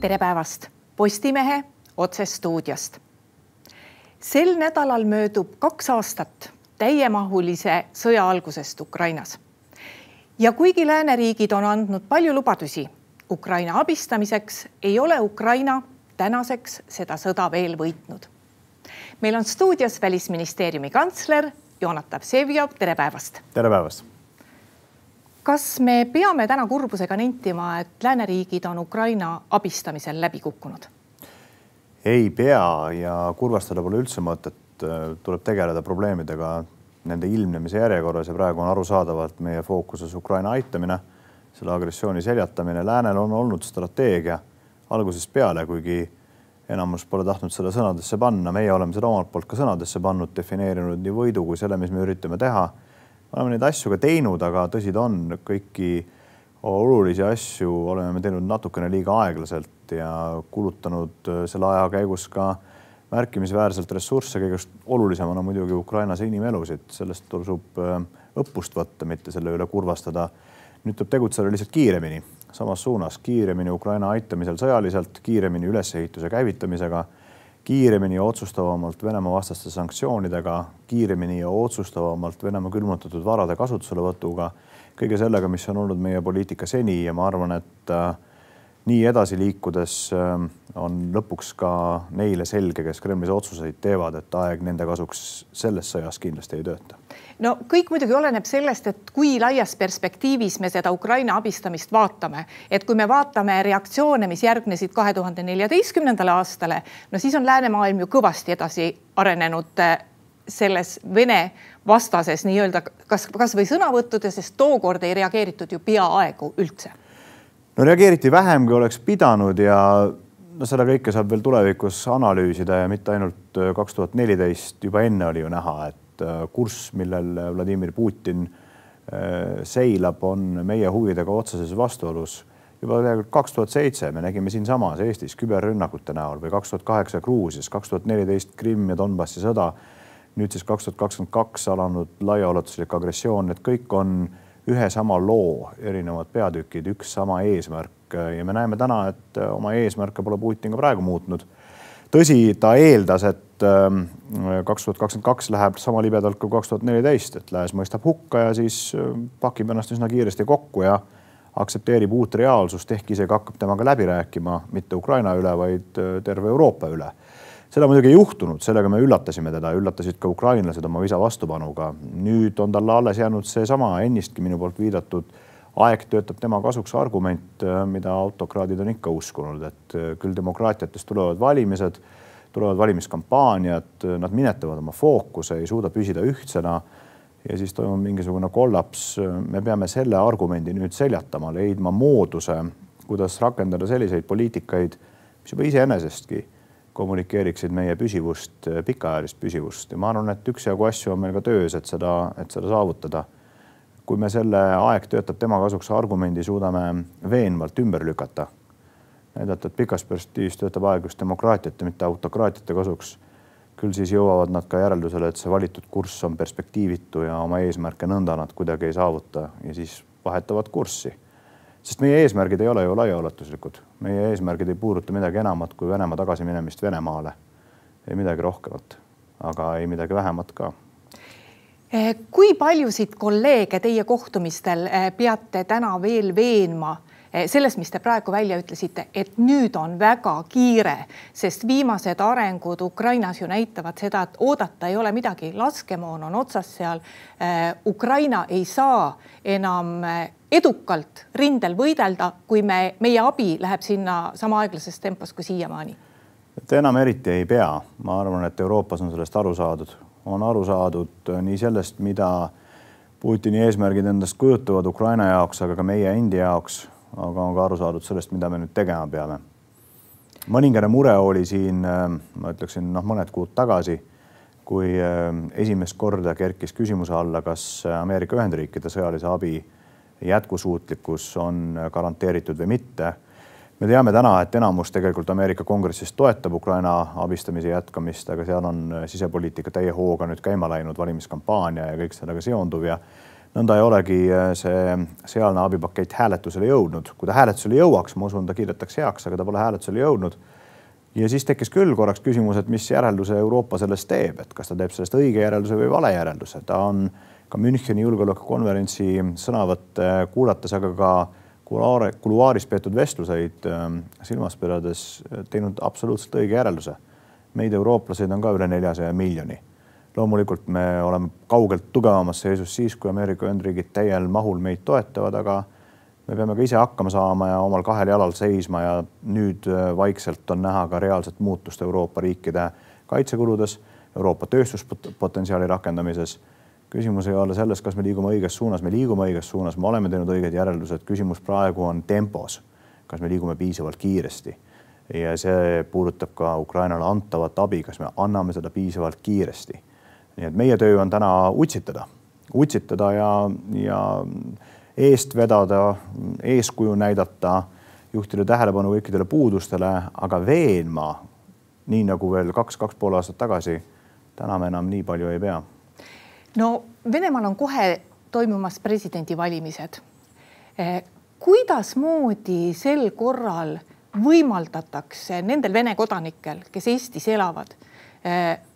tere päevast Postimehe otsestuudiost. sel nädalal möödub kaks aastat täiemahulise sõja algusest Ukrainas. ja kuigi lääneriigid on andnud palju lubadusi Ukraina abistamiseks, ei ole Ukraina tänaseks seda sõda veel võitnud. meil on stuudios välisministeeriumi kantsler Jonatan Vsevjov, tere päevast. tere päevast kas me peame täna kurbusega nentima, et lääneriigid on Ukraina abistamisel läbi kukkunud? ei pea ja kurvastada pole üldse mõtet. tuleb tegeleda probleemidega nende ilmnemise järjekorras ja praegu on arusaadavalt meie fookuses Ukraina aitamine, selle agressiooni seljatamine. Läänel on olnud strateegia algusest peale, kuigi enamus pole tahtnud seda sõnadesse panna, meie oleme seda omalt poolt ka sõnadesse pannud, defineerinud nii võidu kui selle, mis me üritame teha oleme neid asju ka teinud, aga tõsi ta on, kõiki olulisi asju oleme me teinud natukene liiga aeglaselt ja kulutanud äh, selle aja käigus ka märkimisväärselt ressursse, kõigest olulisemana muidugi Ukrainas inimelusid, sellest tasub äh, õppust võtta, mitte selle üle kurvastada. nüüd tuleb tegutseda lihtsalt kiiremini, samas suunas, kiiremini Ukraina aitamisel sõjaliselt, kiiremini ülesehituse käivitamisega kiiremini ja otsustavamalt Venemaa vastaste sanktsioonidega, kiiremini ja otsustavamalt Venemaa külmutatud varade kasutuselevõtuga, kõige sellega, mis on olnud meie poliitika seni ja ma arvan, et äh, nii edasi liikudes äh, on lõpuks ka neile selge, kes Kremlis otsuseid teevad, et aeg nende kasuks selles sõjas kindlasti ei tööta no kõik muidugi oleneb sellest, et kui laias perspektiivis me seda Ukraina abistamist vaatame, et kui me vaatame reaktsioone, mis järgnesid kahe tuhande neljateistkümnendale aastale, no siis on läänemaailm ju kõvasti edasi arenenud äh, selles Vene vastases nii-öelda kas, kasvõi sõnavõttudes, sest tookord ei reageeritud ju peaaegu üldse. No reageeriti vähem, kui oleks pidanud ja no seda kõike saab veel tulevikus analüüsida ja mitte ainult äh, kaks tuhat neliteist, juba enne oli ju näha, et Äh, kurss, millel Vladimir Putin äh, seilab, on meie huvidega otseses vastuolus. juba tegelikult kaks tuhat seitse me nägime siinsamas Eestis küberrünnakute näol või kaks tuhat kaheksa Gruusias, kaks tuhat neliteist Krimm ja Donbassi sõda. nüüd siis kaks tuhat kakskümmend kaks alanud laiaulatuslik agressioon, need kõik on ühe sama loo erinevad peatükid, üks sama eesmärk ja me näeme täna, et oma eesmärke pole Putin ka praegu muutnud tõsi, ta eeldas, et ähm, kaks tuhat kakskümmend kaks läheb sama libedalt kui kaks tuhat neliteist, et lääs mõistab hukka ja siis äh, pakib ennast üsna kiiresti kokku ja aktsepteerib uut reaalsust, ehk isegi hakkab temaga läbi rääkima mitte Ukraina üle, vaid äh, terve Euroopa üle. Seda muidugi ei juhtunud, sellega me üllatasime teda, üllatasid ka ukrainlased oma visa vastupanuga. nüüd on talle alles jäänud seesama ennistki minu poolt viidatud aeg töötab tema kasuks argument, mida autokraadid on ikka uskunud, et küll demokraatiatest tulevad valimised, tulevad valimiskampaaniad, nad minetavad oma fookuse, ei suuda püsida ühtsena ja siis toimub mingisugune kollaps. me peame selle argumendi nüüd seljatama, leidma mooduse, kuidas rakendada selliseid poliitikaid, mis juba iseenesestki kommunikeeriksid meie püsivust, pikaajalist püsivust ja ma arvan, et üksjagu asju on meil ka töös, et seda, et seda saavutada kui me selle aeg töötab tema kasuks argumendi suudame veenvalt ümber lükata, näidata, et pikas perspektiivis töötab aeg just demokraatiate, mitte autokraatiate kasuks, küll siis jõuavad nad ka järeldusele, et see valitud kurss on perspektiivitu ja oma eesmärke nõnda nad kuidagi ei saavuta ja siis vahetavad kurssi. Sest meie eesmärgid ei ole ju laiaulatuslikud, meie eesmärgid ei puuduta midagi enamat kui Venemaa tagasiminemist Venemaale. ei midagi rohkemat, aga ei midagi vähemat ka. Kui paljusid kolleege teie kohtumistel eh, peate täna veel veenma eh, selles, mis te praegu välja ütlesite, et nüüd on väga kiire, sest viimased arengud Ukrainas ju näitavad seda, et oodata ei ole midagi, laskemoon on otsas seal. Ukraina ei saa enam edukalt rindel võidelda, kui me, meie abi läheb sinna sama aeglases tempos kui siiamaani. et enam eriti ei pea, ma arvan, et Euroopas on sellest aru saadud on aru saadud nii sellest, mida Putini eesmärgid endast kujutavad Ukraina jaoks, aga ka meie endi jaoks, aga on ka aru saadud sellest, mida me nüüd tegema peame. mõningane mure oli siin, äh, ma ütleksin, noh, mõned kuud tagasi, kui äh, esimest korda kerkis küsimuse alla, kas Ameerika Ühendriikide sõjalise abi jätkusuutlikkus on garanteeritud või mitte me teame täna, et enamus tegelikult Ameerika Kongressist toetab Ukraina abistamise jätkamist, aga seal on sisepoliitika täie hooga nüüd käima läinud, valimiskampaania ja kõik sellega seonduv ja nõnda ei olegi see sealne abipakett hääletusele jõudnud. kui ta hääletusele jõuaks, ma usun, ta kiidetakse heaks, aga ta pole hääletusele jõudnud. ja siis tekkis küll korraks küsimus, et mis järelduse Euroopa sellest teeb, et kas ta teeb sellest õige järelduse või vale järelduse, ta on ka Müncheni julgeolekukonverentsi sõnavõtte kuulates, aga ka kuluaare, kuluaaris peetud vestluseid ähm, silmas pidades teinud absoluutselt õige järelduse. meid, eurooplaseid, on ka üle neljasaja miljoni. Loomulikult me oleme kaugelt tugevamas seisus siis, kui Ameerika Ühendriigid täiel mahul meid toetavad, aga me peame ka ise hakkama saama ja omal kahel jalal seisma ja nüüd äh, vaikselt on näha ka reaalset muutust Euroopa riikide kaitsekuludes, Euroopa tööstuspotentsiaali rakendamises. Küsimus ei ole selles, kas me liigume õiges suunas, me liigume õiges suunas, me oleme teinud õiged järeldused, küsimus praegu on tempos. kas me liigume piisavalt kiiresti? Ja see puudutab ka Ukrainale antavat abi, kas me anname seda piisavalt kiiresti. Nii et meie töö on täna utsitada, utsitada ja, ja eest vedada, eeskuju näidata, juhtida tähelepanu kõikidele puudustele, aga veenma, nii nagu veel kaks, kaks pool aastat tagasi, täna me enam nii palju ei pea no Venemaal on kohe toimumas presidendivalimised. Eh, kuidasmoodi sel korral võimaldatakse nendel Vene kodanikel, kes Eestis elavad,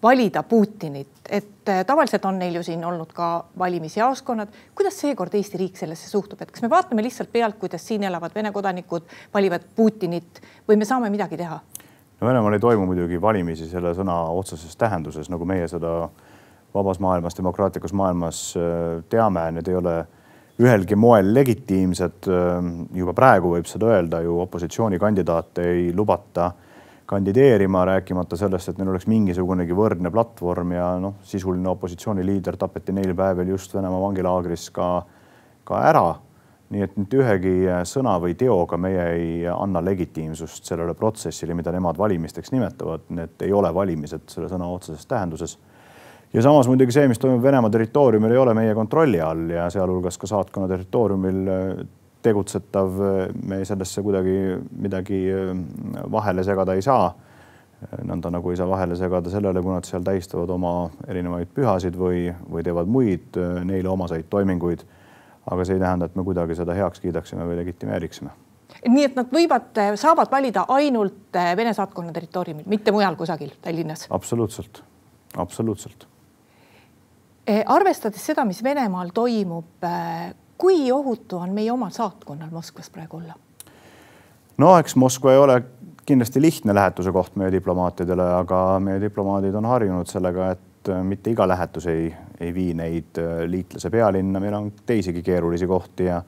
valida Putinit, et eh, tavaliselt on neil ju siin olnud ka valimisjaoskonnad. kuidas seekord Eesti riik sellesse suhtub, et kas me vaatame lihtsalt pealt, kuidas siin elavad Vene kodanikud valivad Putinit või me saame midagi teha? no Venemaal ei toimu muidugi valimisi selle sõna otseses tähenduses, nagu meie seda vabas maailmas, demokraatlikus maailmas äh, teame, need ei ole ühelgi moel legitiimsed. Juba praegu võib seda öelda ju opositsioonikandidaate ei lubata kandideerima, rääkimata sellest, et neil oleks mingisugunegi võrdne platvorm ja noh, sisuline opositsiooniliider tapeti neil päevil just Venemaa vangilaagris ka, ka ära. nii et mitte ühegi sõna või teoga meie ei anna legitiimsust sellele protsessile, mida nemad valimisteks nimetavad, need ei ole valimised selle sõna otseses tähenduses ja samas muidugi see, mis toimub Venemaa territooriumil, ei ole meie kontrolli all ja sealhulgas ka saatkonna territooriumil tegutsetav, äh, me sellesse kuidagi midagi äh, vahele segada ei saa. nõnda nagu ei saa vahele segada sellele, kui nad seal tähistavad oma erinevaid pühasid või, või teevad muid neile omaseid toiminguid. aga see ei tähenda, et me kuidagi seda heaks kiidaksime või legitimeeriksime nii et nad võivad, saavad valida ainult Vene saatkonna territooriumil, mitte mujal kusagil Tallinnas? absoluutselt, absoluutselt arvestades seda, mis Venemaal toimub, kui ohutu on meie omal saatkonnal Moskvas praegu olla? no eks Moskva ei ole kindlasti lihtne lähetuse koht meie diplomaatidele, aga meie diplomaadid on harjunud sellega, et eh, mitte iga lähetus ei, ei vii neid liitlase pealinna, meil on teisigi keerulisi kohti ja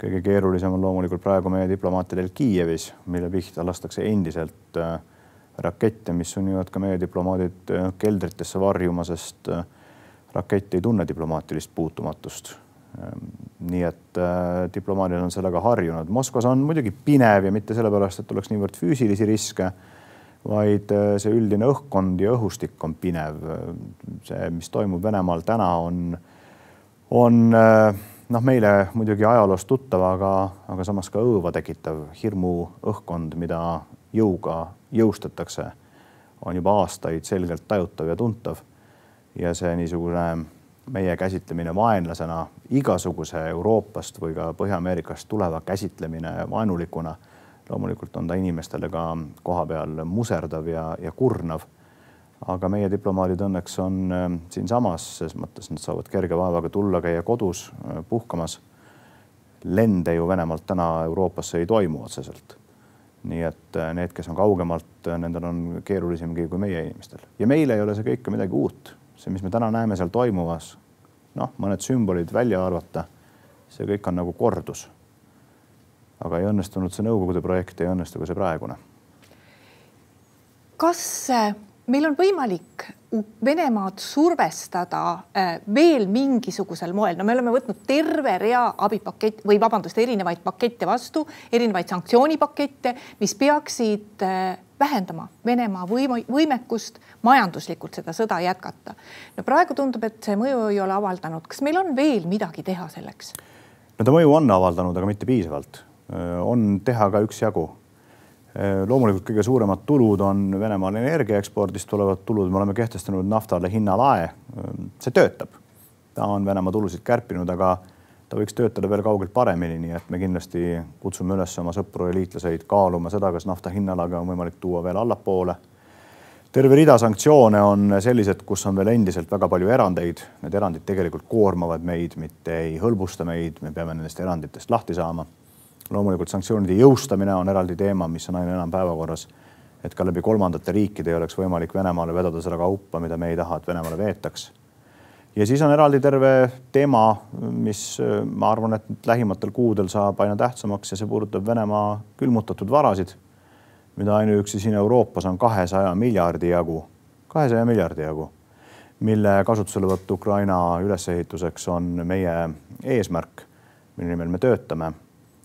kõige keerulisem on loomulikult praegu meie diplomaatidel Kiievis, mille pihta lastakse endiselt rakette, mis sunnivad ka meie diplomaadid keldritesse varjuma, sest äh, rakett ei tunne diplomaatilist puutumatust. Ehm, nii et äh, diplomaadid on sellega harjunud. Moskvas on muidugi pinev ja mitte sellepärast, et oleks niivõrd füüsilisi riske, vaid äh, see üldine õhkkond ja õhustik on pinev. see, mis toimub Venemaal täna, on, on äh, noh, meile muidugi ajaloost tuttav, aga, aga samas ka õõva tekitav hirmuõhkkond, mida jõuga jõustatakse, on juba aastaid selgelt tajutav ja tuntav ja see niisugune meie käsitlemine vaenlasena, igasuguse Euroopast või ka Põhja-Ameerikast tuleva käsitlemine vaenulikuna, loomulikult on ta inimestele ka kohapeal muserdav ja, ja kurnav. aga meie diplomaadid õnneks on äh, siinsamas, ses mõttes nad saavad kerge vaevaga tulla, käia kodus äh, puhkamas. lende ju Venemaalt täna Euroopasse ei toimu otseselt nii et äh, need, kes on kaugemalt, nendel on keerulisemgi kui meie inimestel ja meile ei ole see kõik ka midagi uut see, mis me täna näeme seal toimuvas, noh, mõned sümbolid välja arvata, see kõik on nagu kordus. aga ei õnnestunud see Nõukogude projekt, ei õnnestu ka see praegune. kas äh, meil on võimalik Venemaad survestada äh, veel mingisugusel moel, no me oleme võtnud terve rea abipakett või vabandust, erinevaid pakette vastu, erinevaid sanktsioonipakette, mis peaksid äh, vähendama Venemaa võim võimekust majanduslikult seda sõda jätkata. no praegu tundub, et see mõju ei ole avaldanud. kas meil on veel midagi teha selleks? no ta mõju on avaldanud, aga mitte piisavalt. on teha ka üksjagu. loomulikult kõige suuremad tulud on Venemaal energia ekspordist tulevad tulud, me oleme kehtestanud naftale hinnalae. see töötab, ta on Venemaa tulusid kärpinud, aga ta võiks töötada veel kaugelt paremini, nii et me kindlasti kutsume üles oma sõpru ja liitlaseid kaaluma seda, kas nafta hinnalage on võimalik tuua veel allapoole. terve rida sanktsioone on sellised, kus on veel endiselt väga palju erandeid. Need erandid tegelikult koormavad meid, mitte ei hõlbusta meid, me peame nendest eranditest lahti saama. loomulikult sanktsioonide jõustamine on eraldi teema, mis on aina enam päevakorras. et ka läbi kolmandate riikide ei oleks võimalik Venemaale vedada seda kaupa, mida me ei taha, et Venemaale veetaks ja siis on eraldi terve teema, mis ma arvan, et lähimatel kuudel saab aina tähtsamaks ja see puudutab Venemaa külmutatud varasid, mida ainuüksi siin Euroopas on kahesaja miljardi jagu, kahesaja miljardi jagu, mille kasutuselevõtt Ukraina ülesehituseks on meie eesmärk, mille nimel me töötame.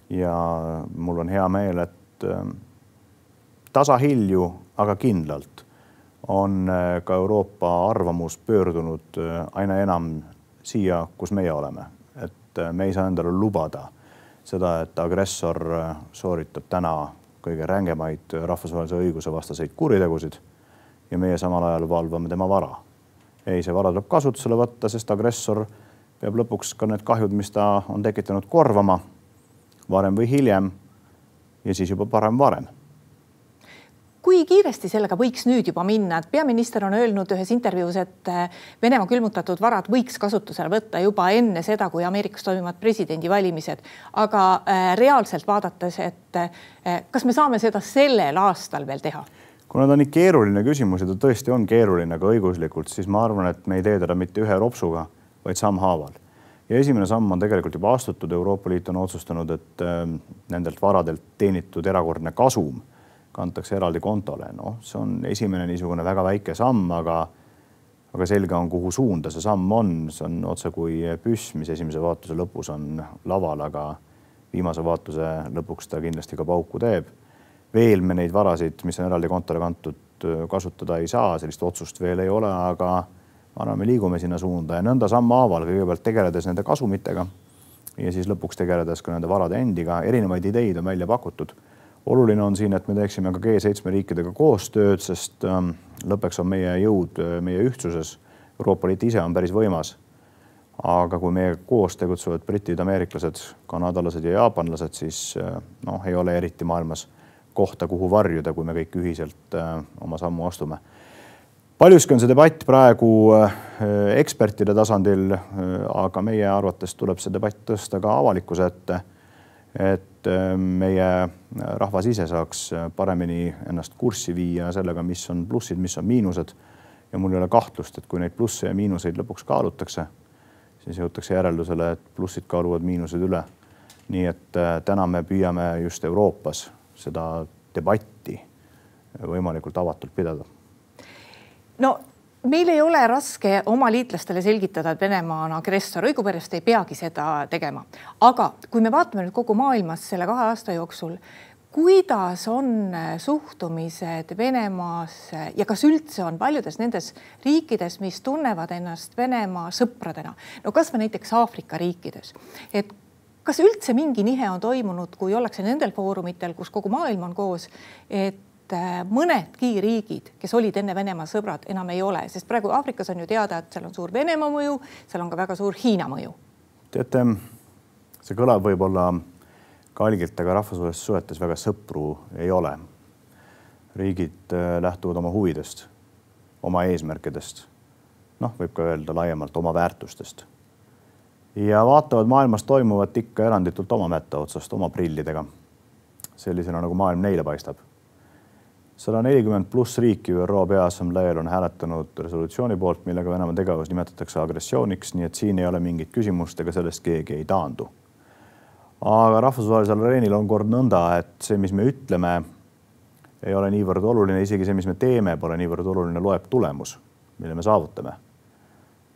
ja mul on hea meel, et tasahilju, aga kindlalt on äh, ka Euroopa arvamus pöördunud äh, aina enam siia, kus meie oleme, et äh, me ei saa endale lubada seda, et agressor sooritab täna kõige rängemaid rahvusvahelise õiguse vastaseid kuritegusid ja meie samal ajal valvame tema vara. ei, see vara tuleb kasutusele võtta, sest agressor peab lõpuks ka need kahjud, mis ta on tekitanud, korvama varem või hiljem ja siis juba parem varem kui kiiresti sellega võiks nüüd juba minna, et peaminister on öelnud ühes intervjuus, et äh, Venemaa külmutatud varad võiks kasutusele võtta juba enne seda, kui Ameerikas toimuvad presidendivalimised. aga äh, reaalselt vaadates, et äh, kas me saame seda sellel aastal veel teha? kuna ta on nii keeruline küsimus ja ta tõesti on keeruline ka õiguslikult, siis ma arvan, et me ei tee teda mitte ühe ropsuga, vaid sammhaaval. ja esimene samm on tegelikult juba astutud, Euroopa Liit on otsustanud, et nendelt varadelt teenitud erakordne kasum kantakse eraldi kontole, noh, see on esimene niisugune väga väike samm, aga aga selge on, kuhu suunda see samm on, see on otse kui püss, mis esimese vaatuse lõpus on laval, aga viimase vaatuse lõpuks ta kindlasti ka pauku teeb. veel me neid varasid, mis on eraldi kontole kantud, kasutada ei saa, sellist otsust veel ei ole, aga ma arvan, me liigume sinna suunda ja nõnda sammhaaval kõigepealt tegeledes nende kasumitega ja siis lõpuks tegeledes ka nende varade endiga, erinevaid ideid on välja pakutud oluline on siin, et me teeksime ka G7 riikidega koostööd, sest ähm, lõppeks on meie jõud äh, meie ühtsuses. Euroopa Liit ise on päris võimas. aga kui meiega koos tegutsevad britid, ameeriklased, kanadalased ja jaapanlased, siis äh, noh, ei ole eriti maailmas kohta, kuhu varjuda, kui me kõik ühiselt äh, oma sammu astume. paljuski on see debatt praegu ekspertide tasandil, aga meie arvates tuleb see debatt tõsta ka avalikkuse ette et äh, meie rahvas ise saaks paremini ennast kurssi viia sellega, mis on plussid, mis on miinused. ja mul ei ole kahtlust, et kui neid plusse ja miinuseid lõpuks kaalutakse, siis jõutakse järeldusele, et plussid kaaluvad miinused üle. nii et äh, täna me püüame just Euroopas seda debatti võimalikult avatult pidada. no meil ei ole raske oma liitlastele selgitada, et Venemaa on agressor, õigupärast ei peagi seda tegema. aga kui me vaatame nüüd kogu maailmas selle kahe aasta jooksul, kuidas on suhtumised Venemaasse ja kas üldse on paljudes nendes riikides, mis tunnevad ennast Venemaa sõpradena, no kasvõi näiteks Aafrika riikides, et kas üldse mingi nihe on toimunud, kui ollakse nendel foorumitel, kus kogu maailm on koos, et et äh, mõnedki riigid, kes olid enne Venemaa sõbrad, enam ei ole, sest praegu Aafrikas on ju teada, et seal on suur Venemaa mõju, seal on ka väga suur Hiina mõju. teate, see kõlab võib-olla kalgilt, aga rahvusvahelistes suhetes väga sõpru ei ole. riigid äh, lähtuvad oma huvidest, oma eesmärkidest, noh, võib ka öelda laiemalt oma väärtustest ja vaatavad maailmas toimuvat ikka eranditult oma mätta otsast, oma prillidega. sellisena, nagu maailm neile paistab sada nelikümmend pluss riiki ÜRO Peaassambleel on hääletanud resolutsiooni poolt, millega Venemaa tegevus nimetatakse agressiooniks, nii et siin ei ole mingit küsimust, ega sellest keegi ei taandu. aga rahvusvahelisel areenil on kord nõnda, et see, mis me ütleme, ei ole niivõrd oluline, isegi see, mis me teeme, pole niivõrd oluline, loeb tulemus, mille me saavutame.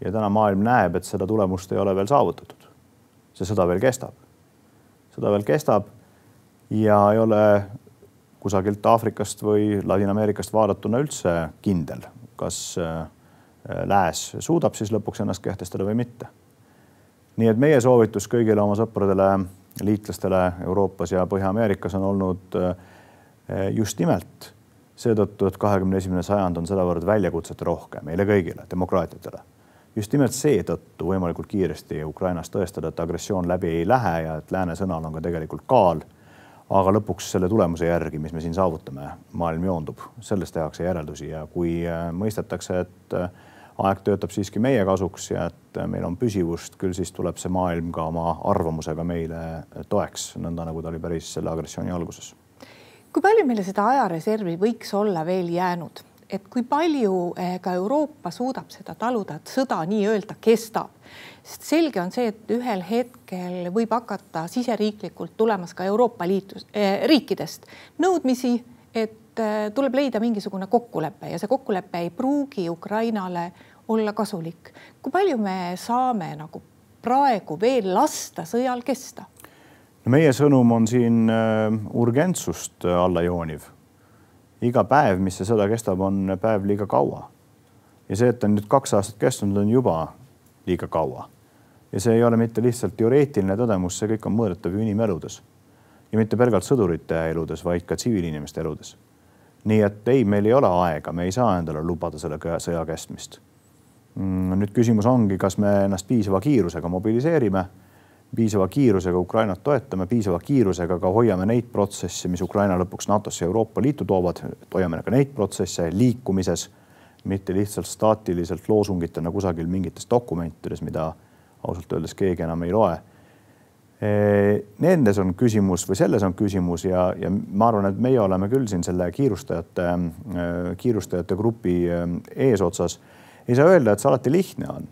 ja täna maailm näeb, et seda tulemust ei ole veel saavutatud. see sõda veel kestab. sõda veel kestab ja ei ole kusagilt Aafrikast või Ladina-Ameerikast vaadatuna üldse kindel, kas äh, lääs suudab siis lõpuks ennast kehtestada või mitte. nii et meie soovitus kõigile oma sõpradele, liitlastele Euroopas ja Põhja-Ameerikas on olnud äh, just nimelt seetõttu, et kahekümne esimene sajand on sedavõrd väljakutset rohke meile kõigile, demokraatiatele. just nimelt seetõttu võimalikult kiiresti Ukrainas tõestada, et agressioon läbi ei lähe ja et lääne sõnal on ka tegelikult kaal. Aga lõpuks selle tulemuse järgi, mis me siin saavutame, maailm joondub, sellest tehakse järeldusi ja kui äh, mõistetakse, et äh, aeg töötab siiski meie kasuks ja et äh, meil on püsivust, küll siis tuleb see maailm ka oma arvamusega meile toeks, nõnda nagu ta oli päris selle agressiooni alguses. kui palju meile seda ajareservi võiks olla veel jäänud? Et kui palju eh, ka Euroopa suudab seda taluda, et sõda nii-öelda kestab. sest selge on see, et ühel hetkel võib hakata siseriiklikult tulemas ka Euroopa Liidu eh, riikidest nõudmisi, et eh, tuleb leida mingisugune kokkulepe ja see kokkulepe ei pruugi Ukrainale olla kasulik. kui palju me saame nagu praegu veel lasta sõjal kesta? no meie sõnum on siin äh, urgentsust alla jooniv iga päev, mis see sõda kestab, on päev liiga kaua. ja see, et ta nüüd kaks aastat kestnud, on juba liiga kaua. ja see ei ole mitte lihtsalt teoreetiline tõdemus, see kõik on mõõdetav ju inimeludes. ja mitte pelgalt sõdurite eludes, vaid ka tsiviilinimeste eludes. nii et ei, meil ei ole aega, me ei saa endale lubada selle sõja kestmist. Mm, nüüd küsimus ongi, kas me ennast piisava kiirusega mobiliseerime piisava kiirusega Ukrainat toetame, piisava kiirusega ka hoiame neid protsesse, mis Ukraina lõpuks NATO-sse ja Euroopa Liitu toovad, hoiame ka neid protsesse liikumises, mitte lihtsalt staatiliselt loosungitena kusagil mingites dokumentides, mida ausalt öeldes keegi enam ei loe. Nendes on küsimus või selles on küsimus ja, ja ma arvan, et meie oleme küll siin selle kiirustajate, kiirustajate grupi eesotsas. ei saa öelda, et see alati lihtne on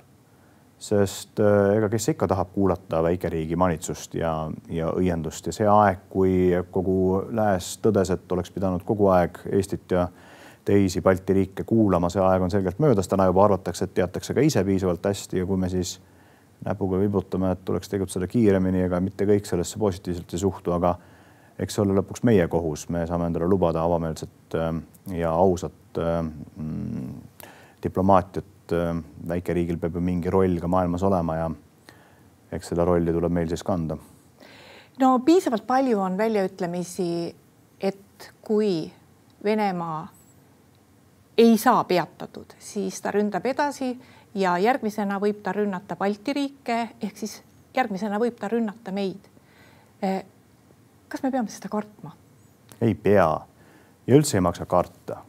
sest äh, ega kes ikka tahab kuulata väikeriigi manitsust ja, ja õiendust. Ja see aeg, kui kogu lääs tõdes, et oleks pidanud kogu aeg Eestit ja teisi Balti riike kuulama, see aeg on selgelt möödas, täna juba arvatakse, et teatakse ka ise piisavalt hästi ja kui me siis näpuga vibutame, et tuleks tegutseda kiiremini, ega mitte kõik sellesse positiivselt ei suhtu, aga eks see ole lõpuks meie kohus, me saame endale lubada avameelset äh, ja ausat äh, mm, diplomaatiat et äh, väikeriigil peab ju mingi roll ka maailmas olema ja eks seda rolli tuleb meil siis kanda. no piisavalt palju on väljaütlemisi, et kui Venemaa ei saa peatatud, siis ta ründab edasi ja järgmisena võib ta rünnata Balti riike ehk siis järgmisena võib ta rünnata meid. Äh, kas me peame seda kartma? ei pea ja üldse ei maksa karta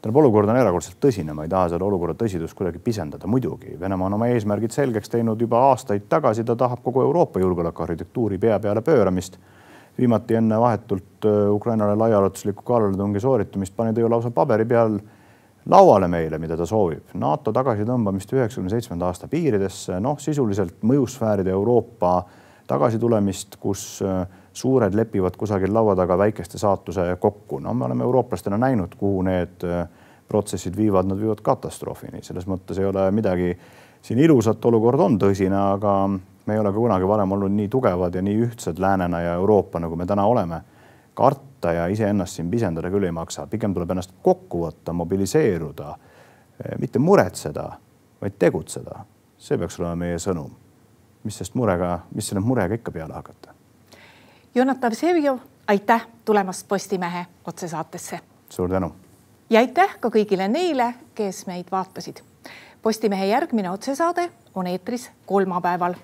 tähendab, olukord on erakordselt tõsine, ma ei taha selle olukorra tõsidust kuidagi pisendada, muidugi Venemaa on oma eesmärgid selgeks teinud juba aastaid tagasi, ta tahab kogu Euroopa julgeolekuarhitektuuri pea peale pööramist. viimati enne vahetult äh, Ukrainale laiaulatuslikku kallaletungi sooritamist pani ta ju lausa paberi peal lauale meile, mida ta soovib. NATO tagasitõmbamist üheksakümne seitsmenda aasta piiridesse, noh, sisuliselt mõjusfääride Euroopa tagasitulemist, kus äh, suured lepivad kusagil laua taga väikeste saatuse kokku. no me oleme eurooplastena näinud, kuhu need äh, protsessid viivad, nad viivad katastroofini, selles mõttes ei ole midagi siin ilusat, olukord on tõsine, aga me ei ole ka kunagi varem olnud nii tugevad ja nii ühtsed läänena ja Euroopa, nagu me täna oleme. karta ja iseennast siin pisendada küll ei maksa, pigem tuleb ennast kokku võtta, mobiliseeruda, äh, mitte muretseda, vaid tegutseda. see peaks olema meie sõnum. mis sest murega, mis selle murega ikka peale hakata Jonatan Vsevjov, aitäh tulemast Postimehe otsesaatesse. suur tänu. ja aitäh ka kõigile neile, kes meid vaatasid. Postimehe järgmine otsesaade on eetris kolmapäeval.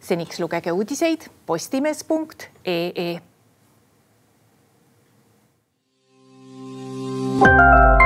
seniks lugege uudiseid postimees.ee. thank you